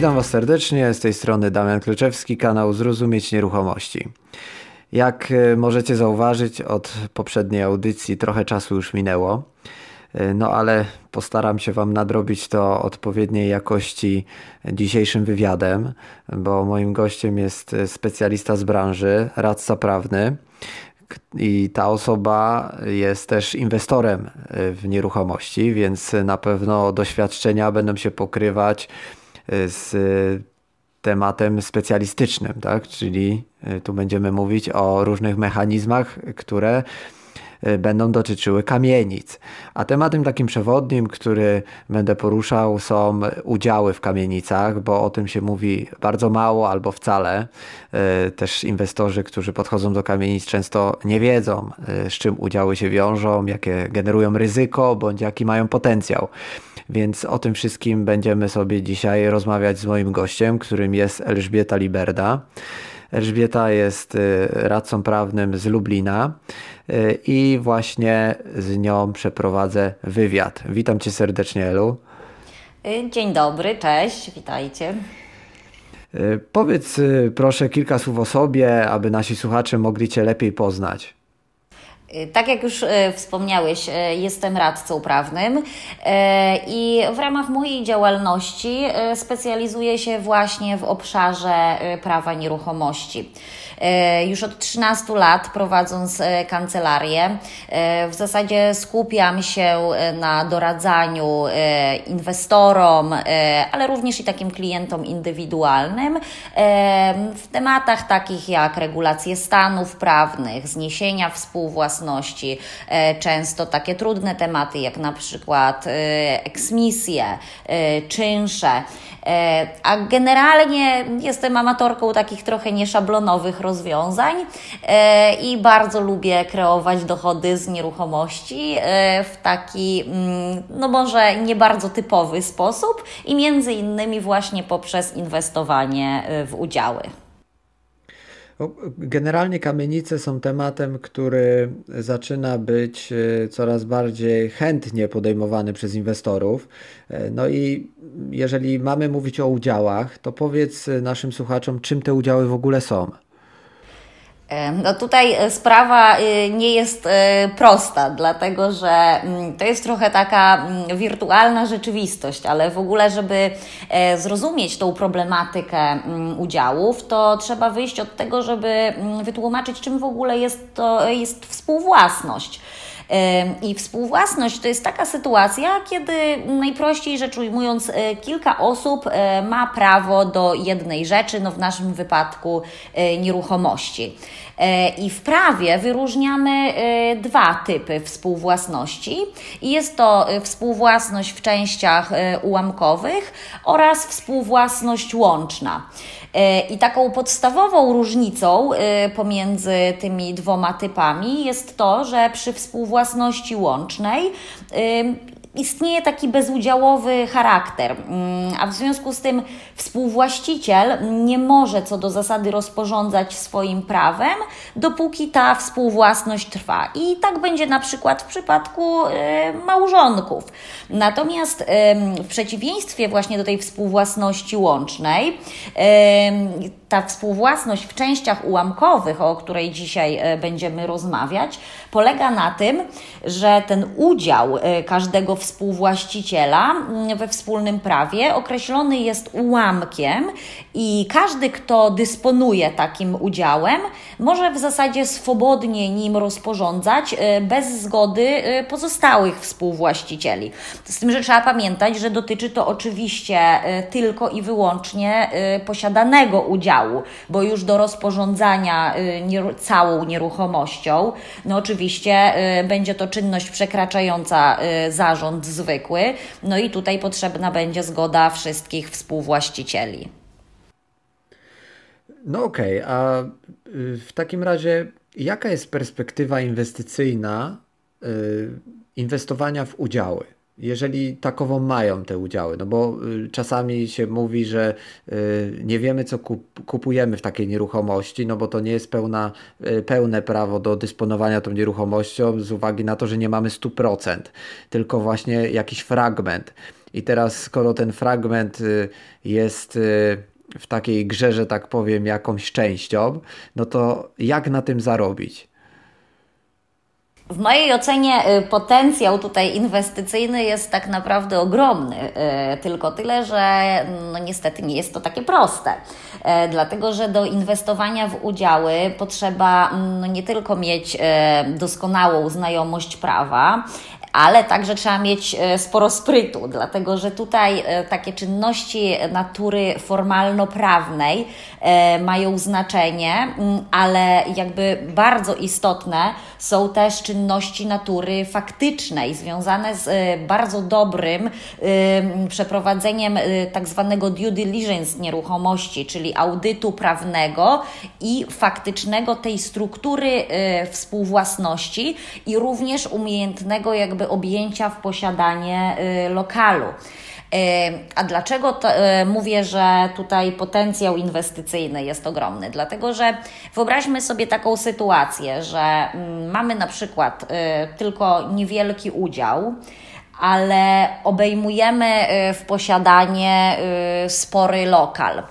Witam Was serdecznie, z tej strony Damian Kluczewski, kanał Zrozumieć Nieruchomości. Jak e, możecie zauważyć, od poprzedniej audycji trochę czasu już minęło, e, no ale postaram się Wam nadrobić to odpowiedniej jakości dzisiejszym wywiadem, bo moim gościem jest specjalista z branży, radca prawny. I ta osoba jest też inwestorem e, w nieruchomości, więc na pewno doświadczenia będą się pokrywać z tematem specjalistycznym, tak? czyli e, tu będziemy mówić o różnych mechanizmach, które e, będą dotyczyły kamienic. A tematem takim przewodnim, który będę poruszał, są udziały w kamienicach, bo o tym się mówi bardzo mało albo wcale. E, też inwestorzy, którzy podchodzą do kamienic, często nie wiedzą, z czym udziały się wiążą, jakie generują ryzyko bądź jaki mają potencjał. Więc o tym wszystkim będziemy sobie dzisiaj rozmawiać z moim gościem, którym jest Elżbieta Liberda. Elżbieta jest y, radcą prawnym z Lublina y, i właśnie z nią przeprowadzę wywiad. Witam Cię serdecznie, Elu. Y, dzień dobry, cześć, witajcie. Powiedz proszę kilka słów o sobie, aby nasi słuchacze mogli Cię lepiej poznać. Tak jak już y, wspomniałeś, y, jestem radcą prawnym i w ramach mojej działalności specjalizuję się właśnie w obszarze prawa nieruchomości. E, już od 13 lat prowadząc e, kancelarię. E, w zasadzie skupiam się na doradzaniu inwestorom, ale również i takim klientom indywidualnym w tematach takich jak regulacje stanów prawnych, zniesienia współwłasności, często takie trudne tematy jak na przykład eksmisje, czynsze. A generalnie jestem amatorką takich trochę nieszablonowych rozwiązań e, i bardzo lubię kreować dochody z nieruchomości e, w taki, mm, no może nie bardzo typowy sposób i między innymi właśnie poprzez inwestowanie e, w udziały. Generalnie kamienice są tematem, który zaczyna być coraz bardziej chętnie podejmowany przez inwestorów. No i jeżeli mamy mówić o udziałach, to powiedz naszym słuchaczom, czym te udziały w ogóle są. No tutaj e, sprawa y, nie jest e, prosta, dlatego że mm, to jest trochę taka mm, wirtualna rzeczywistość, ale w ogóle, żeby e, zrozumieć tą problematykę mm, udziałów, to trzeba wyjść od tego, żeby wytłumaczyć, czym w ogóle jest to jest współwłasność. I współwłasność to jest taka sytuacja, kiedy najprościej rzecz ujmując, e, kilka osób e, ma prawo do jednej rzeczy, no w naszym wypadku e, nieruchomości. I w prawie wyróżniamy dwa typy współwłasności. Jest to współwłasność w częściach ułamkowych oraz współwłasność łączna. E, I taką podstawową różnicą e, pomiędzy tymi dwoma typami jest to, że przy współwłasności łącznej e, istnieje taki bezudziałowy charakter, mm, a w związku z tym współwłaściciel nie może co do zasady rozporządzać swoim prawem, dopóki ta współwłasność trwa. I tak będzie na przykład w przypadku y, małżonków. Natomiast y, w przeciwieństwie właśnie do tej współwłasności łącznej, y, ta współwłasność w częściach ułamkowych, o której dzisiaj e, będziemy rozmawiać, polega na tym, że ten udział e, każdego współwłaściciela mm, we wspólnym prawie określony jest ułamkiem i każdy, kto dysponuje takim udziałem, może w zasadzie swobodnie nim rozporządzać e, bez zgody pozostałych współwłaścicieli. Z tym, że trzeba pamiętać, że dotyczy to oczywiście tylko i wyłącznie posiadanego udziału bo już do rozporządzania y, całą nieruchomością, no oczywiście y, będzie to czynność przekraczająca y, zarząd zwykły, no i tutaj potrzebna będzie zgoda wszystkich współwłaścicieli. No okej, okay, a w takim razie jaka jest perspektywa inwestycyjna inwestowania w udziały? Jeżeli takową mają te udziały, no bo y, czasami się mówi, że y, nie wiemy, co kupujemy w takiej nieruchomości, no bo to nie jest pełna, y, pełne prawo do dysponowania tą nieruchomością z uwagi na to, że nie mamy 100%, tylko właśnie jakiś fragment. I teraz, skoro ten fragment jest w takiej grze, że tak powiem, jakąś częścią, no to jak na tym zarobić? W mojej ocenie y, potencjał tutaj inwestycyjny jest tak naprawdę ogromny, y, tylko tyle, że no niestety nie jest to takie proste. Y, dlatego, że do inwestowania w udziały potrzeba no nie tylko mieć doskonałą znajomość prawa, ale także trzeba mieć e, sporo sprytu, dlatego że tutaj e, takie czynności natury formalno-prawnej e, mają znaczenie, mm, ale jakby bardzo istotne są też czynności natury faktycznej, związane z bardzo dobrym przeprowadzeniem tak zwanego due diligence nieruchomości, czyli audytu prawnego i faktycznego tej struktury współwłasności i również umiejętnego jakby jakby objęcia w posiadanie y, lokalu. Y, a dlaczego to, y, mówię, że tutaj potencjał inwestycyjny jest ogromny? Dlatego, że wyobraźmy sobie taką sytuację, że mm, mamy na przykład tylko niewielki udział, ale obejmujemy w posiadanie spory lokal.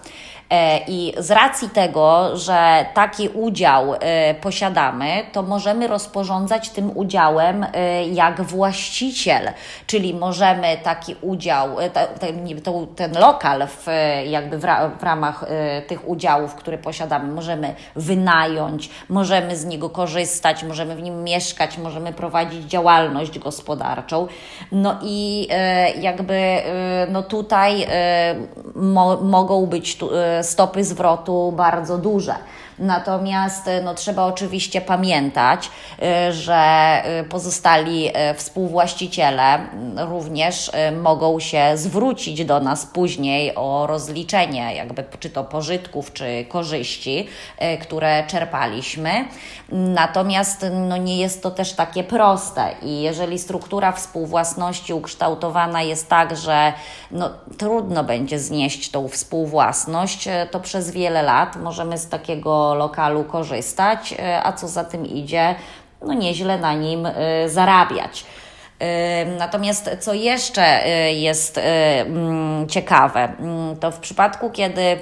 E, I z racji tego, że taki udział e, posiadamy, to możemy rozporządzać tym udziałem e, jak właściciel, czyli możemy taki udział, ten, ten lokal w, jakby w ramach tych udziałów, które posiadamy, możemy wynająć, możemy z niego korzystać, możemy w nim mieszkać, możemy prowadzić działalność gospodarczą. No i jakby no tutaj mo, mogą być tu, stopy zwrotu bardzo duże. Natomiast e, no, trzeba oczywiście pamiętać, e, że e, pozostali współwłaściciele również mogą się zwrócić do nas później o rozliczenie, jakby czy to pożytków, czy korzyści, które czerpaliśmy. Natomiast no, nie jest to też takie proste i jeżeli struktura współwłasności ukształtowana jest tak, że no, trudno będzie znieść tą współwłasność, to przez wiele lat możemy z takiego lokalu korzystać, e, a co za tym idzie, no nieźle na nim e, zarabiać. E, natomiast co jeszcze jest mm, ciekawe, mm, to w przypadku, kiedy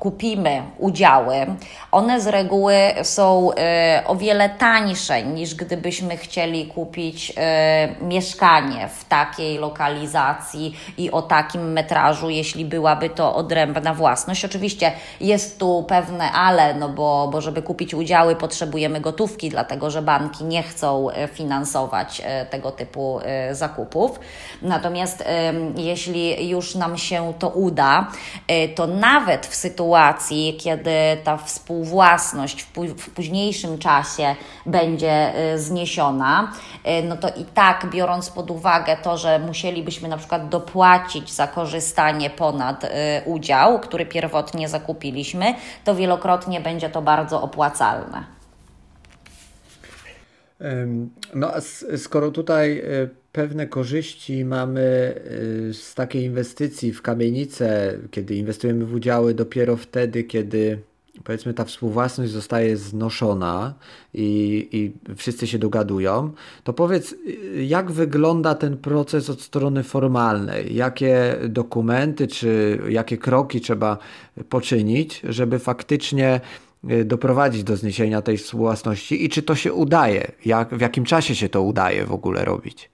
kupimy udziały, one z reguły są y, o wiele tańsze niż gdybyśmy chcieli kupić y, mieszkanie w takiej lokalizacji i o takim metrażu, jeśli byłaby to odrębna własność. Oczywiście jest tu pewne ale, no bo, bo żeby kupić udziały potrzebujemy gotówki, dlatego że banki nie chcą y, finansować tego typu zakupów. Natomiast jeśli już nam się to uda, to nawet w sytuacji, sytuacji, kiedy ta współwłasność w, późniejszym czasie będzie y, zniesiona, y, no to i tak biorąc pod uwagę to, że musielibyśmy na przykład dopłacić za korzystanie ponad y, udział, który pierwotnie zakupiliśmy, to wielokrotnie będzie to bardzo opłacalne. No, a skoro tutaj pewne korzyści mamy y, z takiej inwestycji w kamienicę, kiedy inwestujemy w udziały dopiero wtedy, kiedy powiedzmy ta współwłasność zostaje znoszona i, i wszyscy się dogadują, to powiedz, y, jak wygląda ten proces od strony formalnej? Jakie dokumenty czy jakie kroki trzeba poczynić, żeby faktycznie doprowadzić do zniesienia tej współwłasności i czy to się udaje? Jak, w jakim czasie się to udaje w ogóle robić?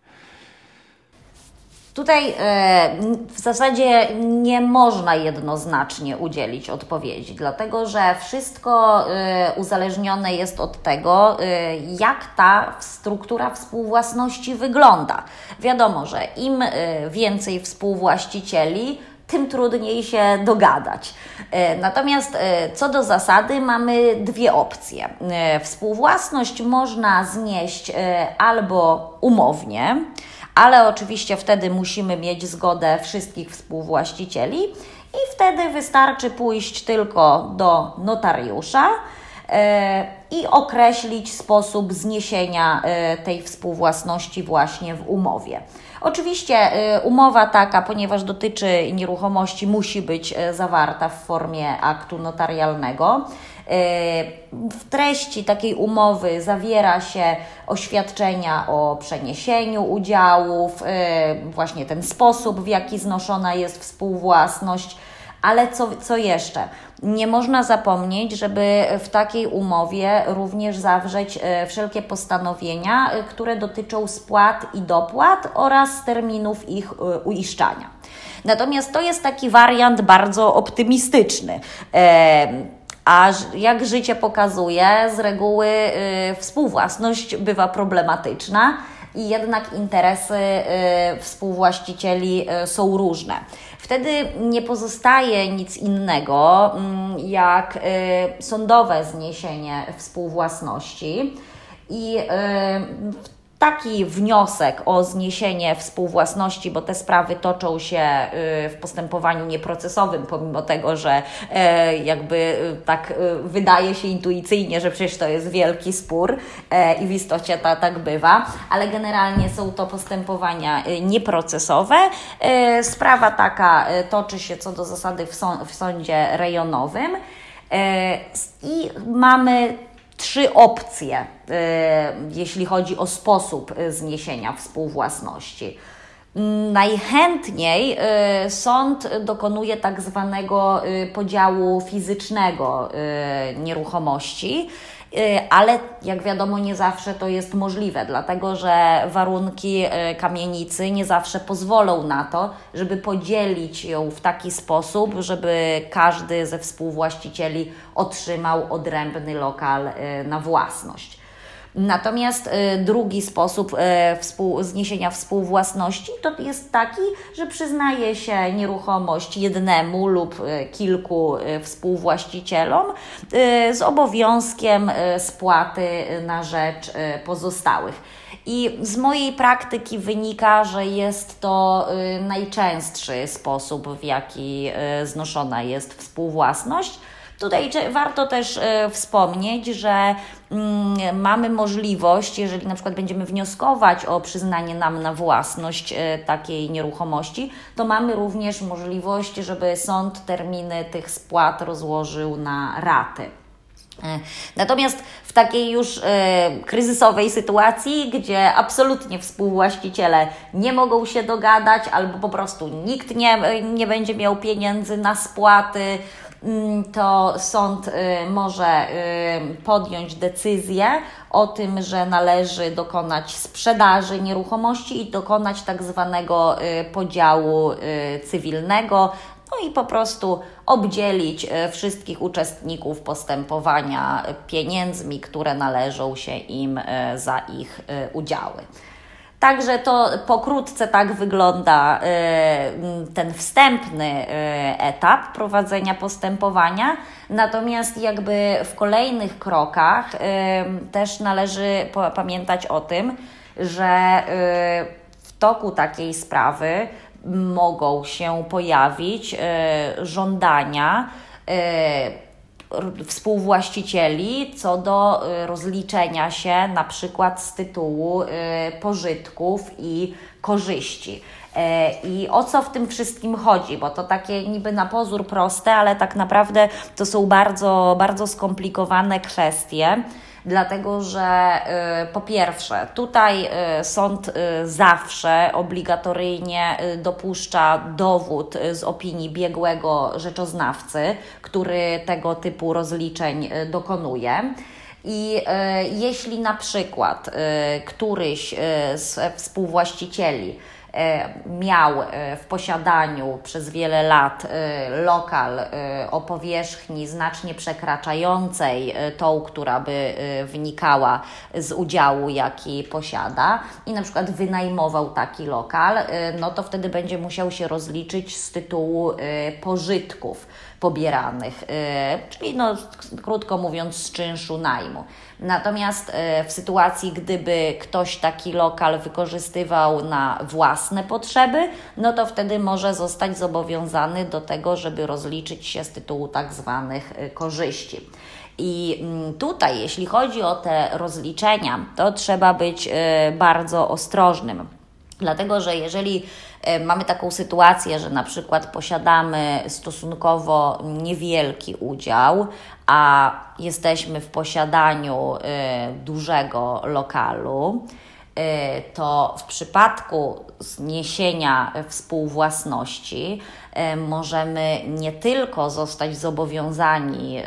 Tutaj e, w zasadzie nie można jednoznacznie udzielić odpowiedzi, dlatego że wszystko e, uzależnione jest od tego, e, jak ta struktura współwłasności wygląda. Wiadomo, że im więcej współwłaścicieli, tym trudniej się dogadać. Natomiast co do zasady, mamy dwie opcje. Współwłasność można znieść albo umownie, ale oczywiście wtedy musimy mieć zgodę wszystkich współwłaścicieli i wtedy wystarczy pójść tylko do notariusza i określić sposób zniesienia tej współwłasności właśnie w umowie. Oczywiście umowa taka, ponieważ dotyczy nieruchomości, musi być zawarta w formie aktu notarialnego. W treści takiej umowy zawiera się oświadczenia o przeniesieniu udziałów, właśnie ten sposób, w jaki znoszona jest współwłasność. Ale co, co jeszcze? Nie można zapomnieć, żeby w takiej umowie również zawrzeć e, wszelkie postanowienia, e, które dotyczą spłat i dopłat oraz terminów ich e, uiszczania. Natomiast to jest taki wariant bardzo optymistyczny. A jak życie pokazuje, z reguły współwłasność bywa problematyczna i jednak interesy współwłaścicieli są różne. Wtedy nie pozostaje nic innego mm, jak y, sądowe zniesienie współwłasności. I y, taki wniosek o zniesienie współwłasności, bo te sprawy toczą się y, w postępowaniu nieprocesowym, pomimo tego, że e, jakby y, tak y, wydaje się intuicyjnie, że przecież to jest wielki spór e, i w istocie ta, tak bywa, ale generalnie są to postępowania nieprocesowe. E, sprawa taka toczy się co do zasady w, w sądzie rejonowym. I mamy trzy opcje, y, jeśli chodzi o sposób y, zniesienia współwłasności. Najchętniej y, sąd dokonuje tak zwanego podziału fizycznego nieruchomości ale jak wiadomo, nie zawsze to jest możliwe, dlatego że warunki y, kamienicy nie zawsze pozwolą na to, żeby podzielić ją w taki sposób, żeby każdy ze współwłaścicieli otrzymał odrębny lokal y, na własność. Natomiast y, drugi sposób y, współ, zniesienia współwłasności to jest taki, że przyznaje się nieruchomość jednemu lub y, kilku współwłaścicielom z obowiązkiem spłaty na rzecz pozostałych. I z mojej praktyki wynika, że jest to najczęstszy sposób, w jaki znoszona jest współwłasność. Tutaj warto też e, wspomnieć, że mm, mamy możliwość, jeżeli na przykład będziemy wnioskować o przyznanie nam na własność e, takiej nieruchomości, to mamy również możliwość, żeby sąd terminy tych spłat rozłożył na raty. E, natomiast w takiej już kryzysowej sytuacji, gdzie absolutnie współwłaściciele nie mogą się dogadać, albo po prostu nikt nie, nie będzie miał pieniędzy na spłaty, to sąd y, może y, podjąć decyzję o tym, że należy dokonać sprzedaży nieruchomości i dokonać tak zwanego y, podziału cywilnego, no i po prostu obdzielić wszystkich uczestników postępowania pieniędzmi, które należą się im za ich udziały. Także to pokrótce tak wygląda y, ten wstępny y, etap prowadzenia postępowania. Natomiast jakby w kolejnych krokach y, też należy pamiętać o tym, że w toku takiej sprawy mogą się pojawić żądania współwłaścicieli co do y, rozliczenia się na przykład z tytułu y, pożytków i korzyści. E, I o co w tym wszystkim chodzi? Bo to takie niby na pozór proste, ale tak naprawdę to są bardzo, bardzo skomplikowane kwestie dlatego że y, po pierwsze, tutaj y, sąd y, zawsze obligatoryjnie dopuszcza dowód z opinii biegłego rzeczoznawcy, który tego typu rozliczeń dokonuje. I jeśli na przykład któryś z współwłaścicieli miał e, w posiadaniu przez wiele lat e, lokal o powierzchni znacznie przekraczającej tą, która by wynikała z udziału, jaki posiada, i na przykład wynajmował taki lokal, no to wtedy będzie musiał się rozliczyć z tytułu pożytków pobieranych, czyli no, krótko mówiąc, z czynszu najmu. Natomiast e, w sytuacji, gdyby ktoś taki lokal wykorzystywał na własne potrzeby, no to wtedy może zostać zobowiązany do tego, żeby rozliczyć się z tytułu tak zwanych e, korzyści. I mm, tutaj, jeśli chodzi o te rozliczenia, to trzeba być bardzo ostrożnym. Dlatego, że jeżeli mamy taką sytuację, że na przykład posiadamy stosunkowo niewielki udział, a jesteśmy w posiadaniu dużego lokalu, to w przypadku zniesienia współwłasności y, możemy nie tylko zostać zobowiązani y,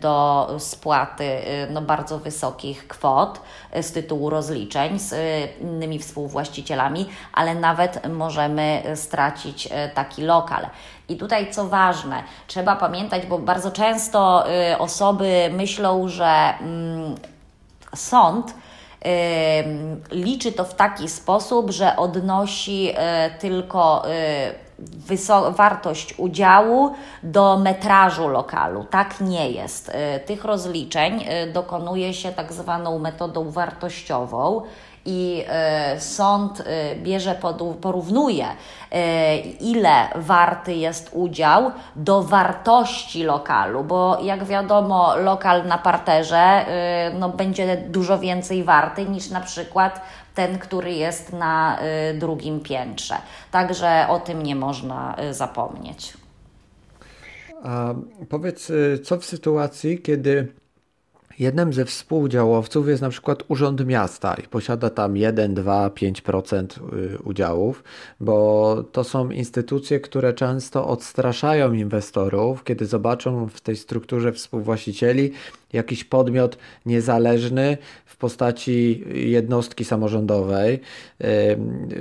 do spłaty no, bardzo wysokich kwot z tytułu rozliczeń z innymi współwłaścicielami, ale nawet możemy stracić taki lokal. I tutaj co ważne, trzeba pamiętać, bo bardzo często osoby myślą, że mm, sąd liczy to w taki sposób, że odnosi e, tylko e, wartość udziału do metrażu lokalu. Tak nie jest. E, tych rozliczeń dokonuje się tak zwaną metodą wartościową i e, sąd e, bierze, pod, porównuje, e, ile warty jest udział do wartości lokalu, bo jak wiadomo, lokal na parterze no, będzie dużo więcej warty niż na przykład ten, który jest na drugim piętrze. Także o tym nie można zapomnieć. A powiedz, co w sytuacji, kiedy Jednym ze współudziałowców jest na przykład Urząd Miasta i posiada tam 1, 2, 5% udziałów, bo to są instytucje, które często odstraszają inwestorów, kiedy zobaczą w tej strukturze współwłaścicieli jakiś podmiot niezależny w postaci jednostki samorządowej,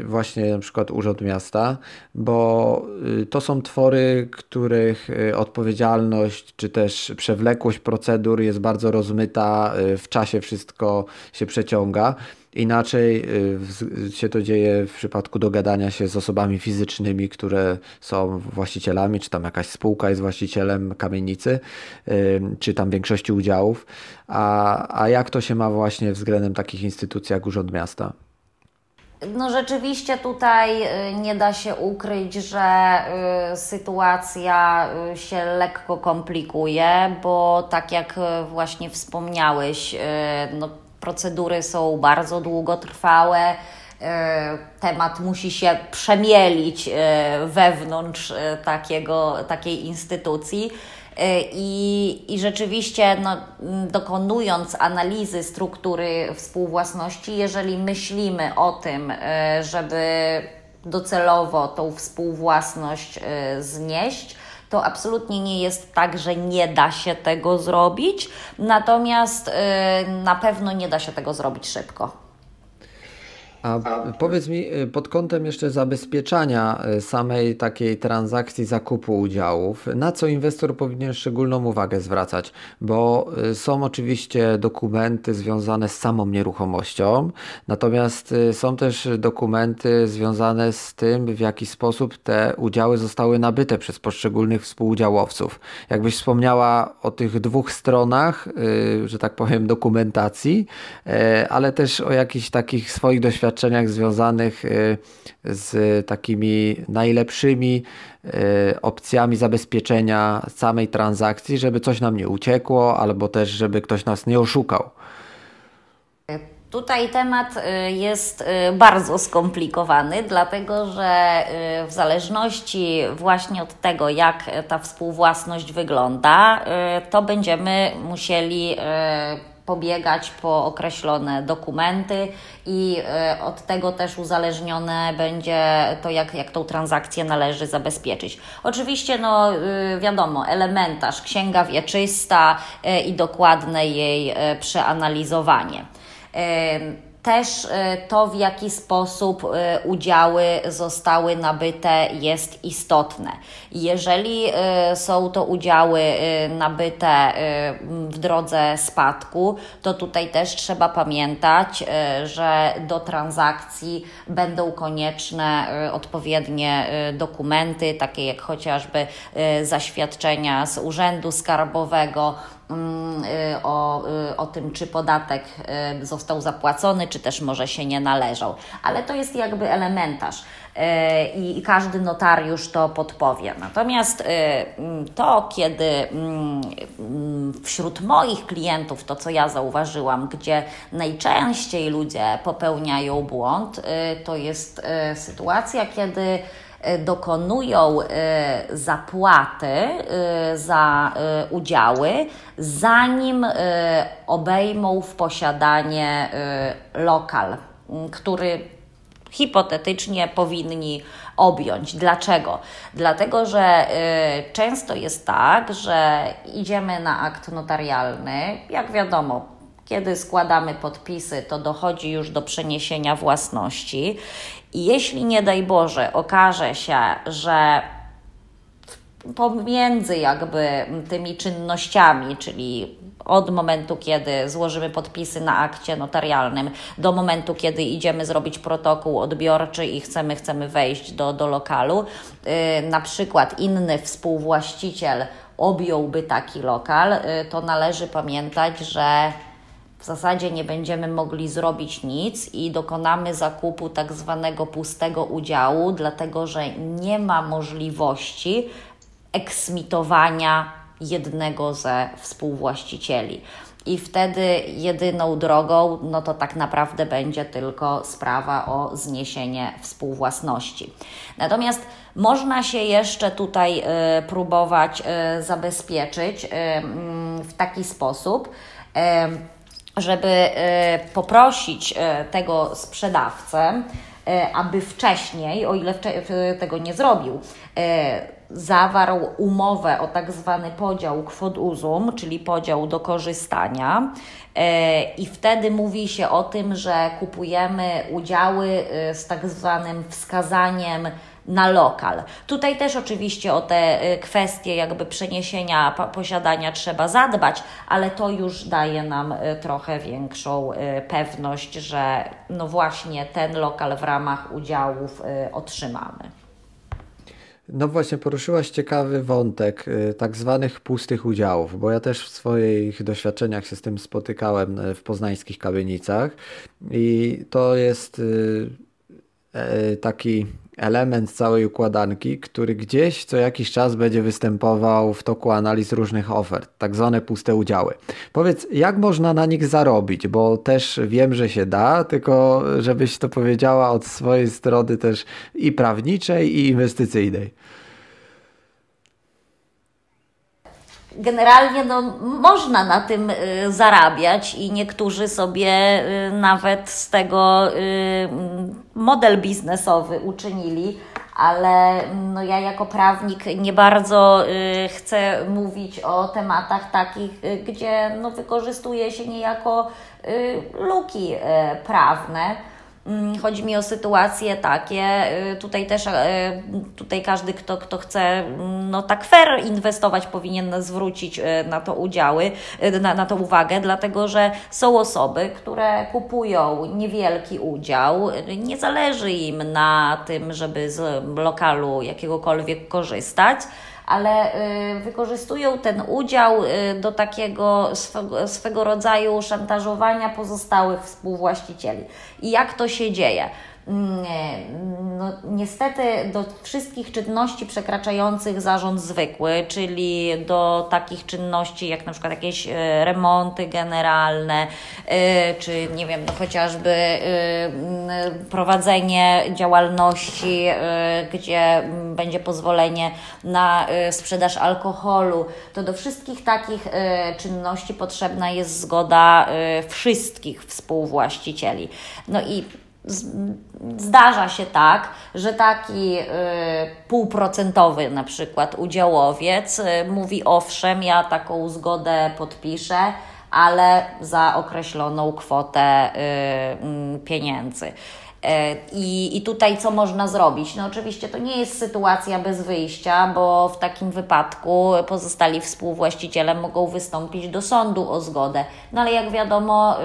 właśnie na przykład Urząd Miasta, bo y, to są twory, których y, odpowiedzialność czy też przewlekłość procedur jest bardzo rozmyta, y, w czasie wszystko się przeciąga. Inaczej y, się to dzieje w przypadku dogadania się z osobami fizycznymi, które są właścicielami, czy tam jakaś spółka jest właścicielem kamienicy, y, czy tam większości udziałów. A, a jak to się ma właśnie względem takich instytucji jak Urząd Miasta? No rzeczywiście tutaj y, nie da się ukryć, że sytuacja się lekko komplikuje, bo tak jak właśnie wspomniałeś, no procedury są bardzo długotrwałe. E, temat musi się przemielić e, wewnątrz e, takiego, takiej instytucji. I, I rzeczywiście, no, dokonując analizy struktury współwłasności, jeżeli myślimy o tym, żeby docelowo tą współwłasność znieść, to absolutnie nie jest tak, że nie da się tego zrobić, natomiast y, na pewno nie da się tego zrobić szybko. A powiedz mi y, pod kątem jeszcze zabezpieczania y, samej takiej transakcji zakupu udziałów, na co inwestor powinien szczególną uwagę zwracać? Bo y, są oczywiście dokumenty związane z samą nieruchomością, natomiast są też dokumenty związane z tym, w jaki sposób te udziały zostały nabyte przez poszczególnych współudziałowców. Jakbyś wspomniała o tych dwóch stronach, że tak powiem, dokumentacji, ale też o jakichś takich swoich doświadczeniach doświadczeniach związanych y, z takimi najlepszymi y, opcjami zabezpieczenia samej transakcji, żeby coś nam nie uciekło, albo też, żeby ktoś nas nie oszukał. Tutaj temat y, jest bardzo skomplikowany, dlatego że w zależności właśnie od tego, jak ta współwłasność wygląda, to będziemy musieli pobiegać po określone dokumenty i e, od tego też uzależnione będzie to, jak, jak tą transakcję należy zabezpieczyć. Oczywiście, no y, wiadomo, elementarz, księga wieczysta e, i dokładne jej e, przeanalizowanie też y, to, w jaki sposób y, udziały zostały nabyte, jest istotne. Jeżeli y, są to udziały nabyte w drodze spadku, to tutaj też trzeba pamiętać, że do transakcji będą konieczne odpowiednie dokumenty, takie jak chociażby zaświadczenia z Urzędu Skarbowego, o, o tym, czy podatek został zapłacony, czy też może się nie należał. Ale to jest jakby elementarz i każdy notariusz to podpowie. Natomiast to, kiedy wśród moich klientów, to co ja zauważyłam, gdzie najczęściej ludzie popełniają błąd, to jest sytuacja, kiedy dokonują e, zapłaty e, za udziały, zanim obejmą w posiadanie lokal, który hipotetycznie powinni objąć. Dlaczego? Dlatego, że często jest tak, że idziemy na akt notarialny, jak wiadomo, kiedy składamy podpisy, to dochodzi już do przeniesienia własności. I jeśli nie daj Boże okaże się, że pomiędzy jakby tymi czynnościami, czyli od momentu, kiedy złożymy podpisy na akcie notarialnym, do momentu, kiedy idziemy zrobić protokół odbiorczy i chcemy, chcemy wejść do, do lokalu, yy, na przykład inny współwłaściciel objąłby taki lokal, yy, to należy pamiętać, że w zasadzie nie będziemy mogli zrobić nic i dokonamy zakupu tak zwanego pustego udziału, dlatego że nie ma możliwości eksmitowania jednego ze współwłaścicieli. I wtedy jedyną drogą, no to tak naprawdę będzie tylko sprawa o zniesienie współwłasności. Natomiast można się jeszcze tutaj y, próbować y, zabezpieczyć y, w taki sposób, żeby e, poprosić e, tego sprzedawcę, e, aby wcześniej, o ile tego nie zrobił, zawarł umowę o tak zwany podział kwot uzum, czyli podział do korzystania. I wtedy mówi się o tym, że kupujemy udziały z tak zwanym wskazaniem na lokal. Tutaj też oczywiście o te y, kwestie jakby przeniesienia posiadania trzeba zadbać, ale to już daje nam y, trochę większą y, pewność, że no właśnie ten lokal w ramach udziałów otrzymamy. No właśnie, poruszyłaś ciekawy wątek tak zwanych pustych udziałów, bo ja też w swoich doświadczeniach się z tym spotykałem w poznańskich kamienicach i to jest e, taki element całej układanki, który gdzieś co jakiś czas będzie występował w toku analiz różnych ofert, tak zwane puste udziały. Powiedz, jak można na nich zarobić, bo też wiem, że się da, tylko żebyś to powiedziała od swojej strony też i prawniczej, i inwestycyjnej. Generalnie no, można na tym y, zarabiać i niektórzy sobie y, nawet z tego y, model biznesowy uczynili, ale no, ja jako prawnik nie bardzo chcę mówić o tematach takich, gdzie no, wykorzystuje się niejako luki prawne. Mm, chodzi mi o sytuacje takie, y, tutaj też y, tutaj każdy, kto, kto chce mm, no, tak fair inwestować, powinien zwrócić y, na to udziały, na, na to uwagę, dlatego że są osoby, które kupują niewielki udział, nie zależy im na tym, żeby z lokalu jakiegokolwiek korzystać ale y, wykorzystują ten udział y, do takiego swego, swego rodzaju szantażowania pozostałych współwłaścicieli. I jak to się dzieje? No, niestety do wszystkich czynności przekraczających zarząd zwykły, czyli do takich czynności jak na przykład jakieś e, remonty generalne, e, czy nie wiem, no chociażby e, prowadzenie działalności, gdzie będzie pozwolenie na sprzedaż alkoholu, to do wszystkich takich czynności potrzebna jest zgoda wszystkich współwłaścicieli. No i Zdarza się tak, że taki y, półprocentowy na przykład udziałowiec y, mówi owszem, ja taką zgodę podpiszę, ale za określoną kwotę y, pieniędzy. I, I tutaj co można zrobić? No oczywiście to nie jest sytuacja bez wyjścia, bo w takim wypadku pozostali współwłaściciele mogą wystąpić do sądu o zgodę. No ale jak wiadomo,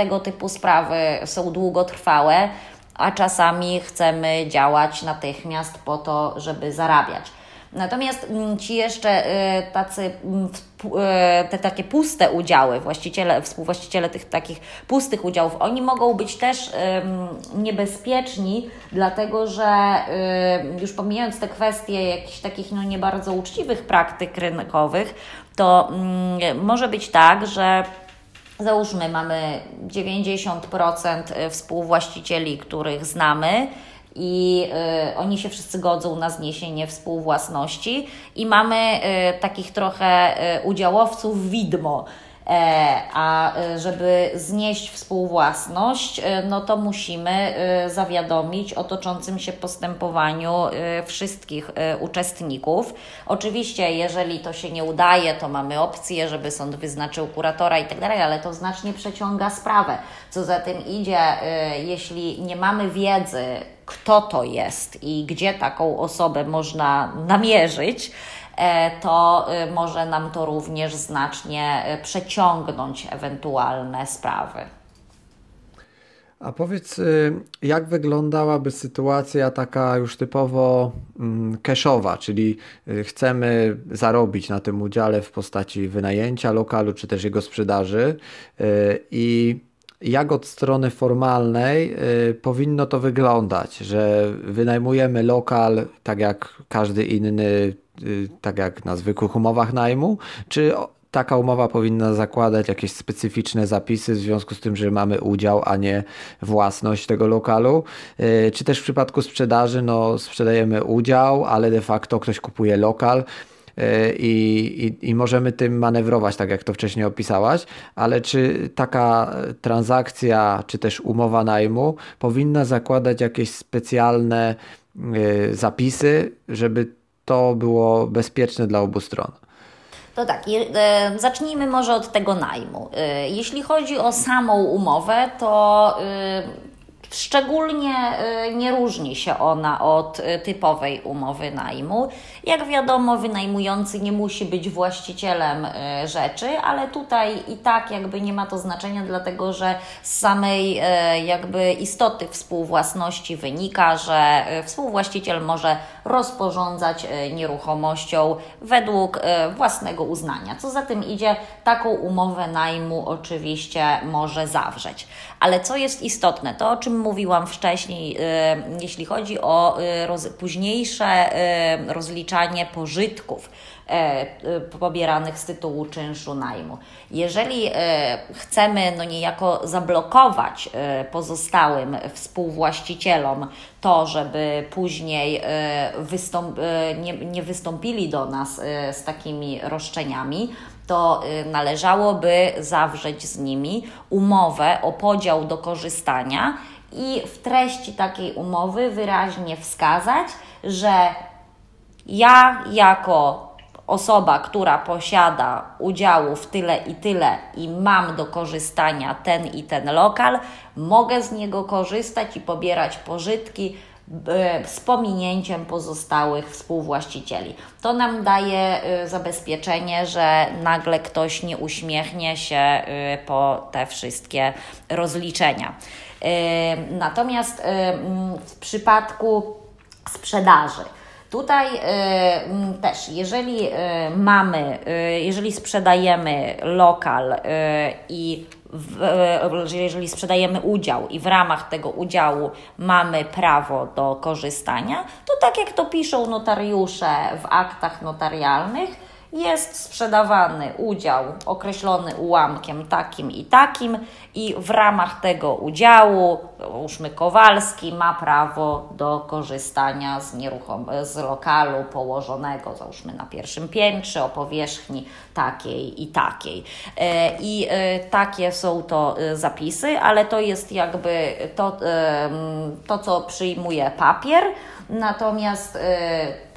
tego typu sprawy są długotrwałe, a czasami chcemy działać natychmiast po to, żeby zarabiać. Natomiast mm, ci jeszcze tacy mm, te takie puste udziały, właściciele, współwłaściciele tych takich pustych udziałów, oni mogą być też niebezpieczni, dlatego że już pomijając te kwestie jakichś takich no nie bardzo uczciwych praktyk rynkowych, to mm, może być tak, że Załóżmy, mamy 90% y, współwłaścicieli, których znamy, i y, oni się wszyscy godzą na zniesienie współwłasności, i mamy y, takich trochę y, udziałowców widmo. E, a e, żeby znieść współwłasność, e, no to musimy zawiadomić o toczącym się postępowaniu wszystkich uczestników. Oczywiście, jeżeli to się nie udaje, to mamy opcję, żeby sąd wyznaczył kuratora i tak dalej, ale to znacznie przeciąga sprawę. Co za tym idzie, jeśli nie mamy wiedzy, kto to jest i gdzie taką osobę można namierzyć, to y, może nam to również znacznie y, przeciągnąć ewentualne sprawy. A powiedz, y, jak wyglądałaby sytuacja taka już typowo mm, cashowa, czyli chcemy zarobić na tym udziale w postaci wynajęcia lokalu czy też jego sprzedaży i jak od strony formalnej powinno to wyglądać, że wynajmujemy lokal tak jak każdy inny Y, tak jak na zwykłych umowach najmu, czy taka umowa powinna zakładać jakieś specyficzne zapisy w związku z tym, że mamy udział, a nie własność tego lokalu. Y, czy też w przypadku sprzedaży, no sprzedajemy udział, ale de facto ktoś kupuje lokal. Y, I, i, I możemy tym manewrować, tak jak to wcześniej opisałaś, ale czy taka transakcja, czy też umowa najmu powinna zakładać jakieś specjalne zapisy, żeby to było bezpieczne dla obu stron. To tak, e, zacznijmy może od tego najmu. E, jeśli chodzi o samą umowę, to e, Szczególnie y, nie różni się ona od y, typowej umowy najmu. Jak wiadomo, wynajmujący nie musi być właścicielem y, rzeczy, ale tutaj i tak jakby nie ma to znaczenia, dlatego że z samej jakby istoty współwłasności wynika, że współwłaściciel może rozporządzać nieruchomością według własnego uznania. Co za tym idzie, taką umowę najmu oczywiście może zawrzeć. Ale co jest istotne, to o czym mówiłam wcześniej, y, jeśli chodzi o y, roz, późniejsze y, rozliczanie pożytków pobieranych z tytułu czynszu najmu. Jeżeli chcemy no niejako zablokować pozostałym współwłaścicielom to, żeby później wystąp, nie, nie wystąpili do nas z takimi roszczeniami, to y, należałoby zawrzeć z nimi umowę o podział do korzystania i w treści takiej umowy wyraźnie wskazać, że ja jako osoba, która posiada udziału w tyle i tyle i mam do korzystania ten i ten lokal, mogę z niego korzystać i pobierać pożytki z pominięciem pozostałych współwłaścicieli. To nam daje y, zabezpieczenie, że nagle ktoś nie uśmiechnie się y, po te wszystkie rozliczenia. Natomiast w przypadku sprzedaży, Tutaj też, jeżeli mamy, jeżeli sprzedajemy lokal i w, jeżeli sprzedajemy udział i w ramach tego udziału mamy prawo do korzystania, to tak jak to piszą notariusze w aktach notarialnych, jest sprzedawany udział określony ułamkiem takim i takim i w ramach tego udziału, załóżmy Kowalski ma prawo do korzystania z, nieruchom- z lokalu położonego, załóżmy na pierwszym piętrze o powierzchni takiej i takiej. E, I e, takie są to e, zapisy, ale to jest jakby to, to co przyjmuje papier, natomiast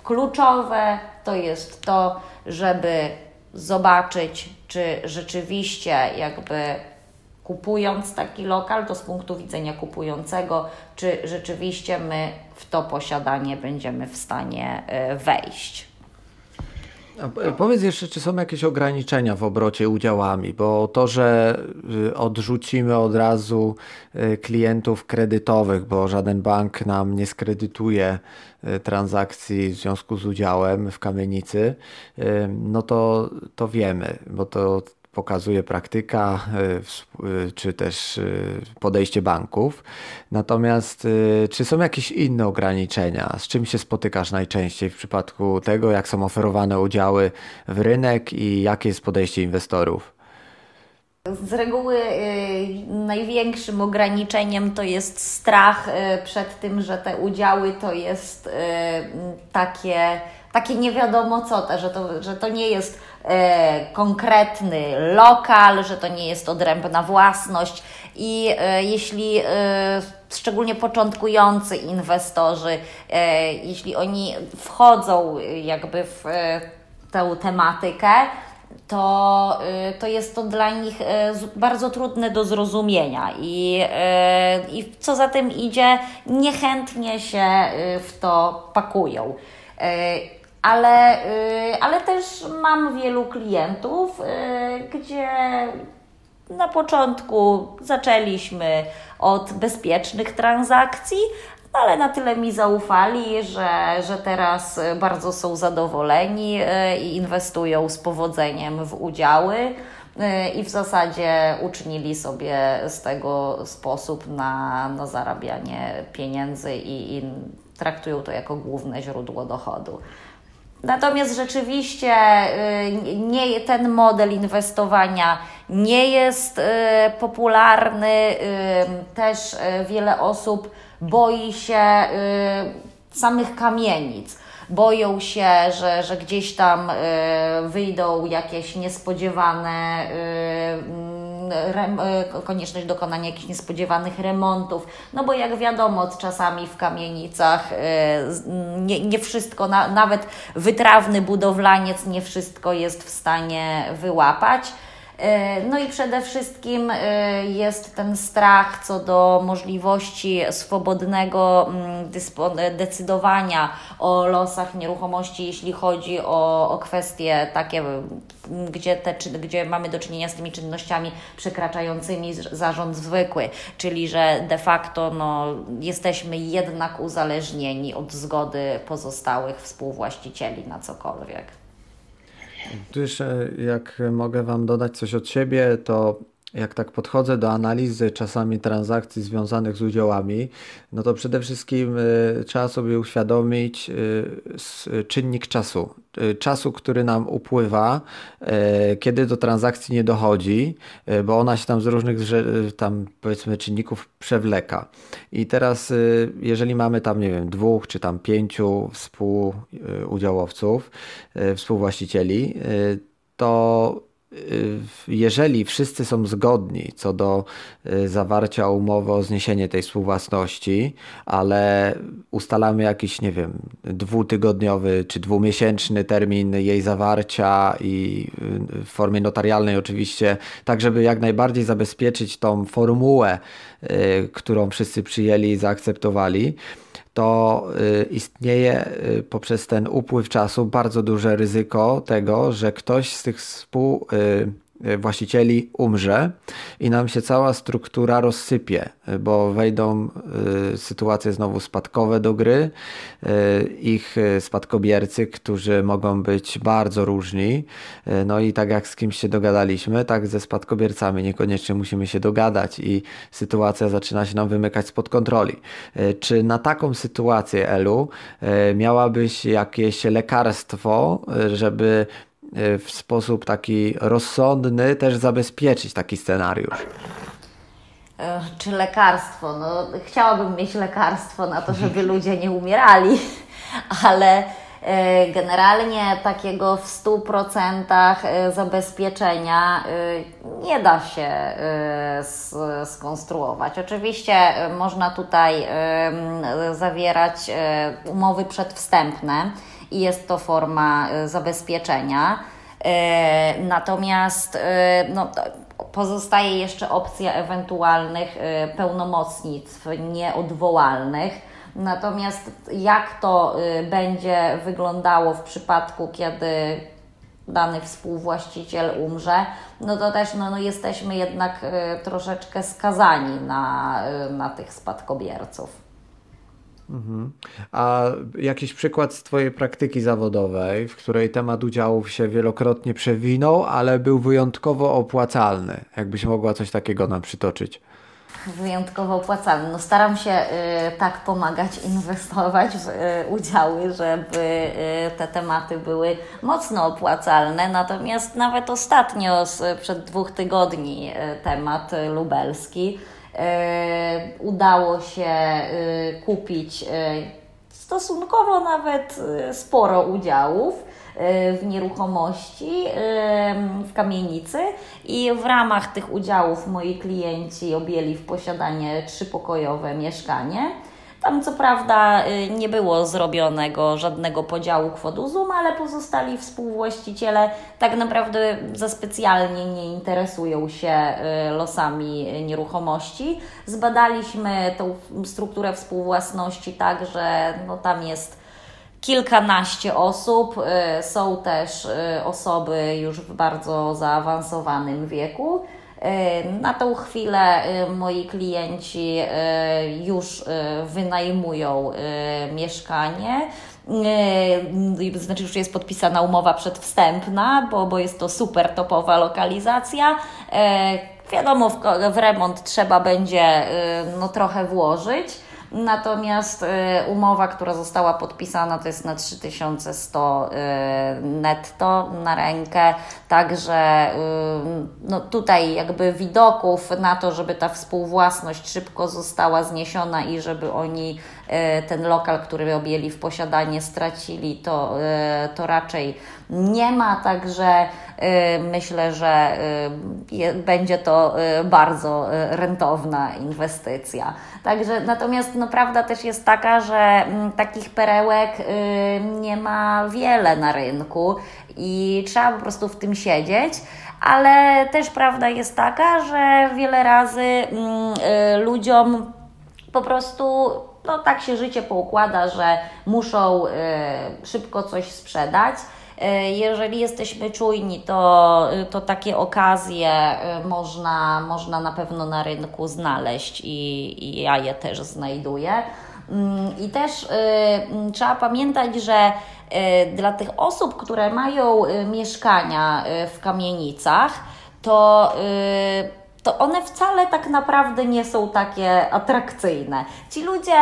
kluczowe to jest to, żeby zobaczyć, czy rzeczywiście jakby kupując taki lokal, to z punktu widzenia kupującego, czy rzeczywiście my w to posiadanie będziemy w stanie e, wejść. A powiedz jeszcze, czy są jakieś ograniczenia w obrocie udziałami, bo to, że y, odrzucimy od razu y, klientów kredytowych, bo żaden bank nam nie skredytuje y, transakcji w związku z udziałem w kamienicy, no to, to wiemy, bo to pokazuje praktyka, y, y, czy też y, podejście banków. Natomiast czy są jakieś inne ograniczenia? Z czym się spotykasz najczęściej w przypadku tego, jak są oferowane udziały w rynek i jakie jest podejście inwestorów? Z reguły największym ograniczeniem to jest strach przed tym, że te udziały to jest takie, takie nie wiadomo co, że, to, że to nie jest E, konkretny lokal, że to nie jest odrębna własność. I e, jeśli e, szczególnie początkujący inwestorzy, jeśli oni wchodzą jakby w tę tematykę, to, to jest to dla nich bardzo trudne do zrozumienia. I, i co za tym idzie, niechętnie się w to pakują ale, y, ale też mam wielu klientów, y, gdzie na początku zaczęliśmy od bezpiecznych transakcji, ale na tyle mi zaufali, że, że teraz bardzo są zadowoleni y, i inwestują z powodzeniem w udziały. I w zasadzie uczynili sobie z tego sposób na, na zarabianie pieniędzy i, i traktują to jako główne źródło dochodu. Natomiast rzeczywiście y, nie, ten model inwestowania nie jest y, popularny. Y, też wiele osób boi się samych kamienic. Boją się, że, że gdzieś tam wyjdą jakieś niespodziewane konieczność dokonania jakichś niespodziewanych remontów, no bo jak wiadomo, czasami w kamienicach e, nie, nie wszystko, nawet wytrawny budowlaniec nie wszystko jest w stanie wyłapać. E, no i przede wszystkim e, jest ten strach co do możliwości swobodnego mm, decydowania o losach nieruchomości, jeśli chodzi o, o kwestie takie, gdzie, te, gdzie mamy do czynienia z tymi czynnościami przekraczającymi zarząd zwykły, czyli że de facto no, jesteśmy jednak uzależnieni od zgody pozostałych współwłaścicieli na cokolwiek. Jeszcze, jak mogę Wam dodać coś od siebie, to jak tak podchodzę do analizy czasami transakcji związanych z udziałami, no to przede wszystkim y, trzeba sobie uświadomić y, czynnik czasu. Y, czasu, który nam upływa, kiedy do transakcji nie dochodzi, bo ona się tam z różnych tam powiedzmy czynników przewleka. I teraz, jeżeli mamy tam, nie wiem, dwóch czy tam pięciu współudziałowców, współwłaścicieli, to jeżeli wszyscy są zgodni co do y, zawarcia umowy o zniesienie tej współwłasności, ale ustalamy jakiś, nie wiem, dwutygodniowy czy dwumiesięczny termin jej zawarcia i y, w formie notarialnej oczywiście, tak żeby jak najbardziej zabezpieczyć tą formułę, którą wszyscy przyjęli i zaakceptowali, to y, istnieje y, poprzez ten upływ czasu bardzo duże ryzyko tego, że ktoś z tych współ y, Y, właścicieli umrze i nam się cała struktura rozsypie, y, bo wejdą y, sytuacje znowu spadkowe do gry, ich spadkobiercy, którzy mogą być bardzo różni. No i tak jak z kimś się dogadaliśmy, tak ze spadkobiercami niekoniecznie musimy się dogadać i sytuacja zaczyna się nam wymykać spod kontroli. Czy na taką sytuację, Elu, miałabyś jakieś lekarstwo, żeby w sposób taki rozsądny też zabezpieczyć taki scenariusz. E, czy lekarstwo? No, chciałabym mieć lekarstwo na to, żeby ludzie nie umierali, ale e, generalnie takiego w 100% e, zabezpieczenia nie da się skonstruować. Oczywiście można tutaj zawierać umowy przedwstępne i jest to forma e, zabezpieczenia. E, natomiast e, no, pozostaje jeszcze opcja ewentualnych pełnomocnictw nieodwołalnych. Natomiast jak to będzie wyglądało w przypadku, kiedy dany współwłaściciel umrze, no to też no, no jesteśmy jednak troszeczkę skazani na, na tych spadkobierców. Mhm. A jakiś przykład z Twojej praktyki zawodowej, w której temat udziałów się wielokrotnie przewinął, ale był wyjątkowo opłacalny? Jakbyś mogła coś takiego nam przytoczyć? Wyjątkowo opłacalny. No staram się y, tak pomagać inwestować w y, udziały, żeby y, te tematy były mocno opłacalne. Natomiast nawet ostatnio, z, przed dwóch tygodni, y, temat lubelski udało się e, kupić e, stosunkowo nawet sporo udziałów w nieruchomości w kamienicy i w ramach tych udziałów moi klienci objęli w posiadanie trzypokojowe mieszkanie. Tam co prawda y, nie było zrobionego żadnego podziału kwotuzum, ale pozostali współwłaściciele tak naprawdę za specjalnie nie interesują się y, losami nieruchomości. Zbadaliśmy tą strukturę współwłasności tak, że no tam jest kilkanaście osób. Y, są też osoby już w bardzo zaawansowanym wieku. Na tą chwilę moi klienci już wynajmują mieszkanie. Znaczy, już jest podpisana umowa przedwstępna, bo, bo jest to super topowa lokalizacja. Wiadomo, w, w remont trzeba będzie no, trochę włożyć. Natomiast y, umowa, która została podpisana, to jest na 3100 y, netto na rękę, także y, no tutaj jakby widoków na to, żeby ta współwłasność szybko została zniesiona i żeby oni ten lokal, który objęli w posiadanie, stracili, to, to raczej nie ma, także myślę, że będzie to bardzo rentowna inwestycja. Także natomiast no, prawda też jest taka, że m, takich perełek y, nie ma wiele na rynku i trzeba po prostu w tym siedzieć. Ale też prawda jest taka, że wiele razy y, ludziom po prostu no, tak się życie poukłada, że muszą y, szybko coś sprzedać. E, jeżeli jesteśmy czujni, to, to takie okazje e, można, można na pewno na rynku znaleźć i, i ja je też znajduję. Mm, I też y, trzeba pamiętać, że y, dla tych osób, które mają y, mieszkania w kamienicach, to to one wcale tak naprawdę nie są takie atrakcyjne. Ci ludzie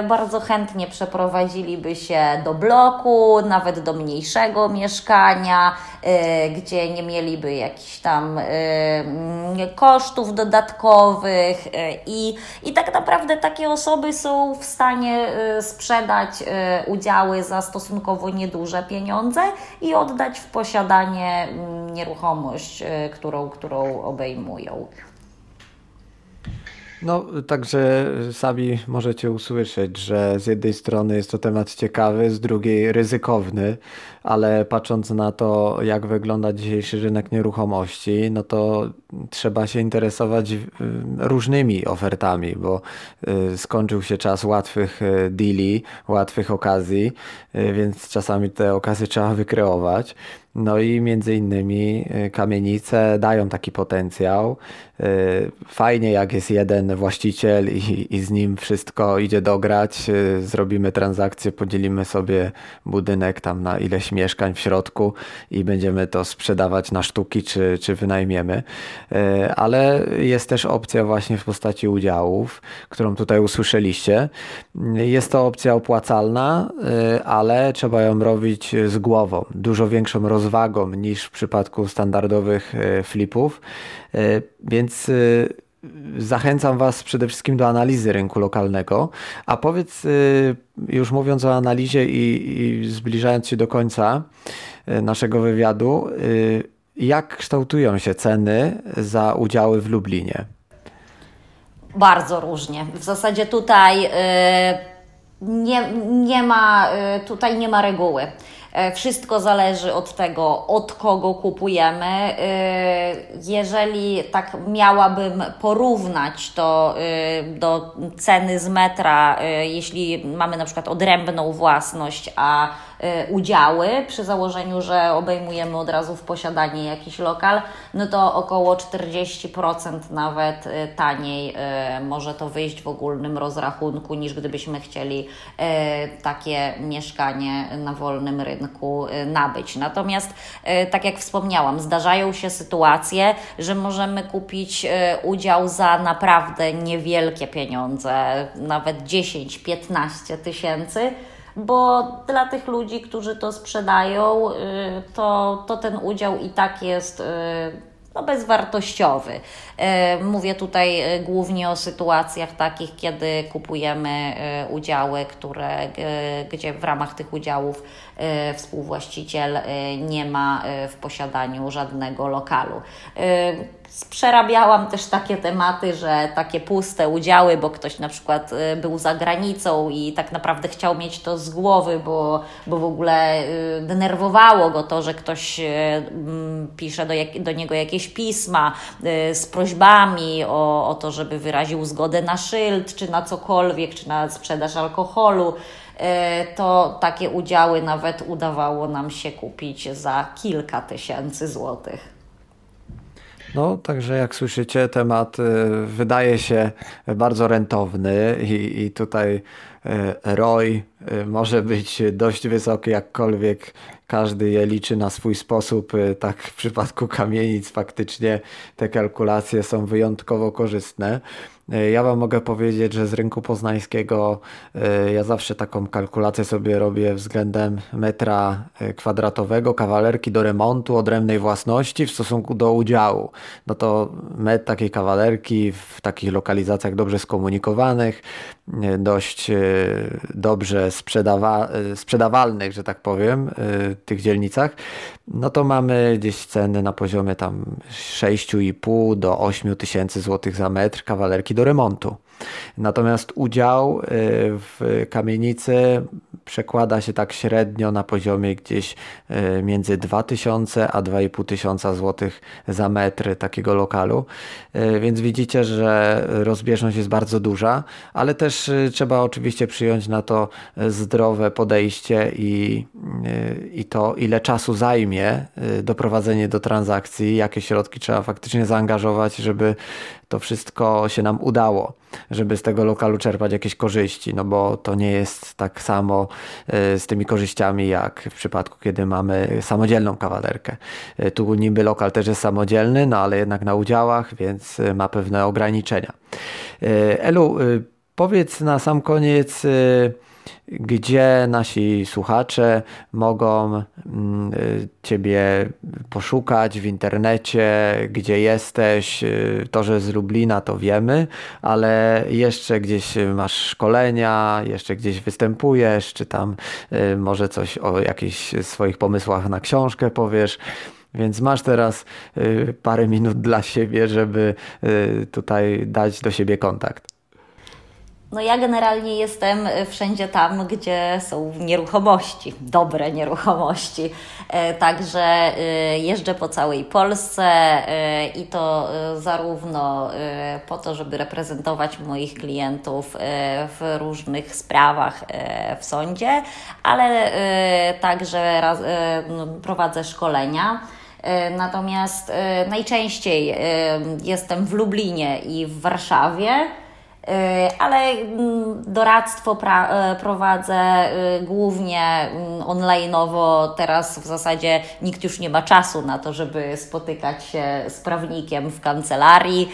y, bardzo chętnie przeprowadziliby się do bloku, nawet do mniejszego mieszkania, y, gdzie nie mieliby jakichś tam y, kosztów dodatkowych i, i tak naprawdę takie osoby są w stanie sprzedać udziały za stosunkowo nieduże pieniądze i oddać w posiadanie mm, nieruchomość, którą, którą obejmują. No, także sami możecie usłyszeć, że z jednej strony jest to temat ciekawy, z drugiej ryzykowny, ale patrząc na to, jak wygląda dzisiejszy rynek nieruchomości, no to trzeba się interesować y, różnymi ofertami, bo y, skończył się czas łatwych y, deali, łatwych okazji, więc czasami te okazje trzeba wykreować. No i między innymi kamienice dają taki potencjał. Fajnie, jak jest jeden właściciel i, i z nim wszystko idzie dograć, zrobimy transakcję, podzielimy sobie budynek tam na ileś mieszkań w środku i będziemy to sprzedawać na sztuki czy, czy wynajmiemy. E, ale jest też opcja właśnie w postaci udziałów, którą tutaj usłyszeliście. Jest to opcja opłacalna, e, ale trzeba ją robić z głową, dużo większą rozwagą niż w przypadku standardowych e, flipów. Więc zachęcam Was przede wszystkim do analizy rynku lokalnego. A powiedz, y, już mówiąc o analizie i, i zbliżając się do końca y, naszego wywiadu, y, jak kształtują się ceny za udziały w Lublinie? Bardzo różnie. W zasadzie tutaj nie, nie ma, tutaj nie ma reguły. Wszystko zależy od tego, od kogo kupujemy. Jeżeli tak miałabym porównać to do ceny z metra, jeśli mamy na przykład odrębną własność, a udziały, przy założeniu, że obejmujemy od razu w posiadanie jakiś lokal, no to około 40% nawet y, taniej y, może to wyjść w ogólnym rozrachunku, niż gdybyśmy chcieli takie mieszkanie na wolnym rynku nabyć. Natomiast, tak jak wspomniałam, zdarzają się sytuacje, że możemy kupić udział za naprawdę niewielkie pieniądze, nawet 10-15 tysięcy bo dla tych ludzi, którzy to sprzedają, y, to, to ten udział i tak jest y, no, bezwartościowy. Y, mówię tutaj głównie o sytuacjach takich, kiedy kupujemy udziały, które, gdzie w ramach tych udziałów współwłaściciel nie ma w posiadaniu żadnego lokalu. Przerabiałam też takie tematy, że takie puste udziały, bo ktoś na przykład y, był za granicą i tak naprawdę chciał mieć to z głowy, bo, bo w ogóle y, denerwowało go to, że ktoś y, mm, pisze do, jak, do niego jakieś pisma z prośbami o, o to, żeby wyraził zgodę na szyld, czy na cokolwiek, czy na sprzedaż alkoholu to takie udziały nawet udawało nam się kupić za kilka tysięcy złotych. No, także jak słyszycie, temat y, wydaje się bardzo rentowny i, i tutaj y, ROI y, może być dość wysoki, jakkolwiek każdy je liczy na swój sposób. Tak w przypadku kamienic faktycznie te kalkulacje są wyjątkowo korzystne. E, ja Wam mogę powiedzieć, że z rynku poznańskiego e, ja zawsze taką kalkulację sobie robię względem metra e, kwadratowego, kawalerki do remontu, odrębnej własności w stosunku do udziału. No to metr takiej kawalerki w takich lokalizacjach dobrze skomunikowanych, dość dobrze sprzedawa sprzedawalnych, że tak powiem, tych dzielnicach, no to mamy gdzieś ceny na poziomie tam 6,5 do 8 tysięcy złotych za metr kawalerki do remontu. Natomiast udział y, w kamienicy przekłada się tak średnio na poziomie gdzieś y, między 2000 a 2500 zł za metr takiego lokalu. Y, więc widzicie, że rozbieżność jest bardzo duża, ale też trzeba oczywiście przyjąć na to zdrowe podejście i, i to, ile czasu zajmie doprowadzenie do transakcji, jakie środki trzeba faktycznie zaangażować, żeby to wszystko się nam udało, żeby z tego lokalu czerpać jakieś korzyści, no bo to nie jest tak samo e, z tymi korzyściami jak w przypadku, kiedy mamy samodzielną kawalerkę. E, tu niby lokal też jest samodzielny, no ale jednak na udziałach, więc e, ma pewne ograniczenia. Elu, powiedz na sam koniec, gdzie nasi słuchacze mogą mm, Ciebie poszukać w internecie, gdzie jesteś. Y, to, że z Lublina to wiemy, ale jeszcze gdzieś masz szkolenia, jeszcze gdzieś występujesz, czy tam y, może coś o jakichś swoich pomysłach na książkę powiesz. Więc masz teraz y, parę minut dla siebie, żeby tutaj dać do siebie kontakt. No ja generalnie jestem e, wszędzie tam, gdzie są nieruchomości, dobre nieruchomości. E, także e, jeżdżę po całej Polsce i to zarówno po to, żeby reprezentować moich klientów w różnych sprawach w sądzie, ale także no, prowadzę szkolenia. Natomiast najczęściej jestem w Lublinie i w Warszawie. E, ale mm, doradztwo e, prowadzę e, głównie mm, online'owo. Teraz w zasadzie nikt już nie ma czasu na to, żeby spotykać się z prawnikiem w kancelarii,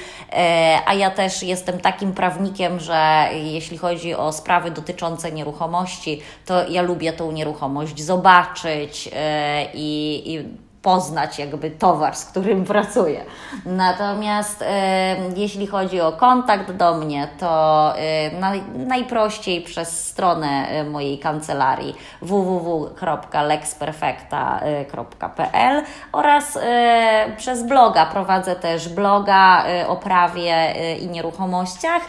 a ja też jestem takim prawnikiem, że jeśli chodzi o sprawy dotyczące nieruchomości, to ja lubię tą nieruchomość zobaczyć i, i poznać jakby towar, z którym pracuję. Natomiast e, jeśli chodzi o kontakt do mnie, to e, naj, najprościej przez stronę e, mojej kancelarii www.lexperfecta.pl oraz przez bloga. Prowadzę też bloga o prawie i nieruchomościach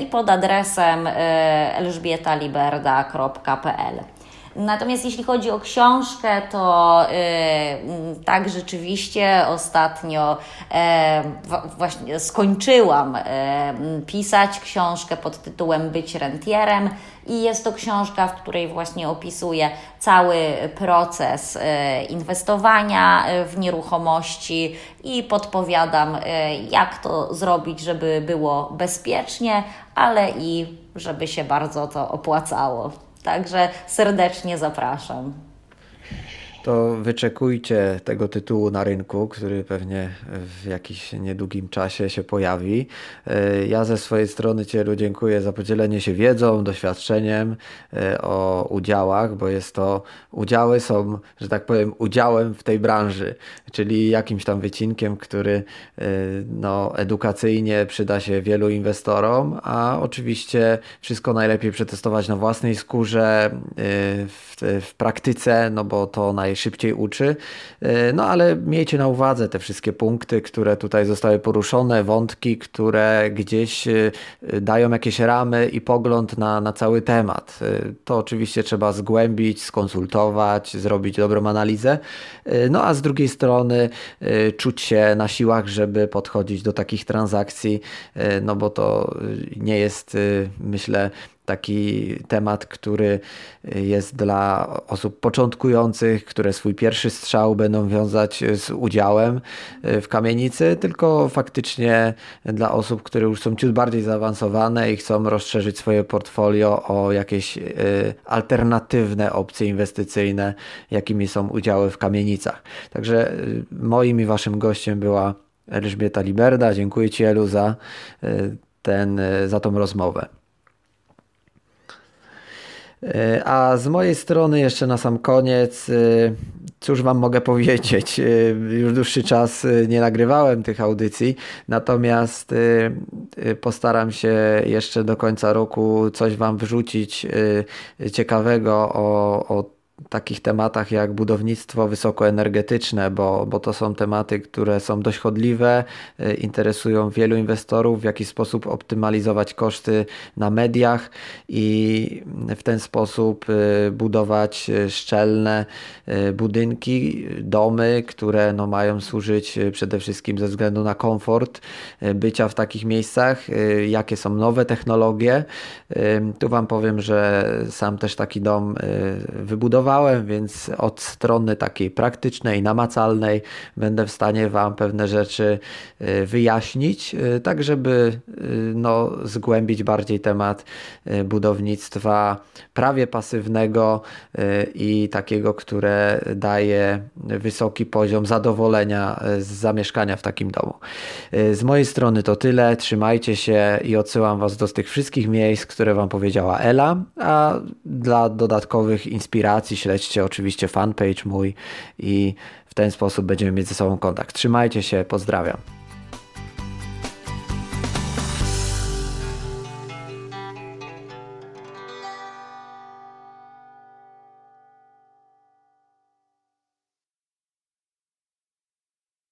i pod adresem elżbietaliberda.pl. Natomiast jeśli chodzi o książkę, to tak rzeczywiście ostatnio właśnie skończyłam pisać książkę pod tytułem Być rentierem i jest to książka, w której właśnie opisuję cały proces e, inwestowania e, w nieruchomości i podpowiadam, e, jak to zrobić, żeby było bezpiecznie, ale i żeby się bardzo to opłacało. Także serdecznie zapraszam to wyczekujcie tego tytułu na rynku, który pewnie w jakimś niedługim czasie się pojawi. E, ja ze swojej strony Cielu dziękuję za podzielenie się wiedzą, doświadczeniem e, o udziałach, bo jest to, udziały są, że tak powiem, udziałem w tej branży, czyli jakimś tam wycinkiem, który e, no, edukacyjnie przyda się wielu inwestorom, a oczywiście wszystko najlepiej przetestować na własnej skórze, w, w praktyce, no bo to naj najszybciej uczy. E, no ale miejcie na uwadze te wszystkie punkty, które tutaj zostały poruszone, wątki, które gdzieś e, dają jakieś ramy i pogląd na, na cały temat. E, to oczywiście trzeba zgłębić, skonsultować, zrobić dobrą analizę. No a z drugiej strony czuć się na siłach, żeby podchodzić do takich transakcji, no bo to nie jest, myślę, taki temat, który jest dla osób początkujących, które swój pierwszy strzał będą wiązać z udziałem e, w kamienicy, tylko faktycznie dla osób, które już są ciut bardziej zaawansowane i chcą rozszerzyć swoje portfolio o jakieś e, alternatywne opcje inwestycyjne, jakimi są udziały w kamienicach. Także e, moim i waszym gościem była Elżbieta Liberda. Dziękuję Ci Elu za, ten, za tą rozmowę. E, a z mojej strony jeszcze na sam koniec, e, cóż Wam mogę powiedzieć? E, już dłuższy czas nie nagrywałem tych audycji, natomiast postaram się jeszcze do końca roku coś Wam wrzucić ciekawego o, o takich tematach jak budownictwo wysokoenergetyczne, bo, bo to są tematy, które są dość chodliwe, e, interesują wielu inwestorów, w jaki sposób optymalizować koszty na mediach i w ten sposób e, budować szczelne e, budynki, domy, które no, mają służyć przede wszystkim ze względu na komfort bycia w takich miejscach, jakie są nowe technologie. Tu Wam powiem, że sam też taki dom wybudowałem więc od strony takiej praktycznej, namacalnej będę w stanie Wam pewne rzeczy y, wyjaśnić, y, tak żeby y, no, zgłębić bardziej temat budownictwa prawie pasywnego i takiego, które daje wysoki poziom zadowolenia z zamieszkania w takim domu. Z mojej strony to tyle. Trzymajcie się i odsyłam Was do tych wszystkich miejsc, które Wam powiedziała Ela, a dla dodatkowych inspiracji śledźcie oczywiście fanpage mój i w ten sposób będziemy mieć ze sobą kontakt. Trzymajcie się, pozdrawiam.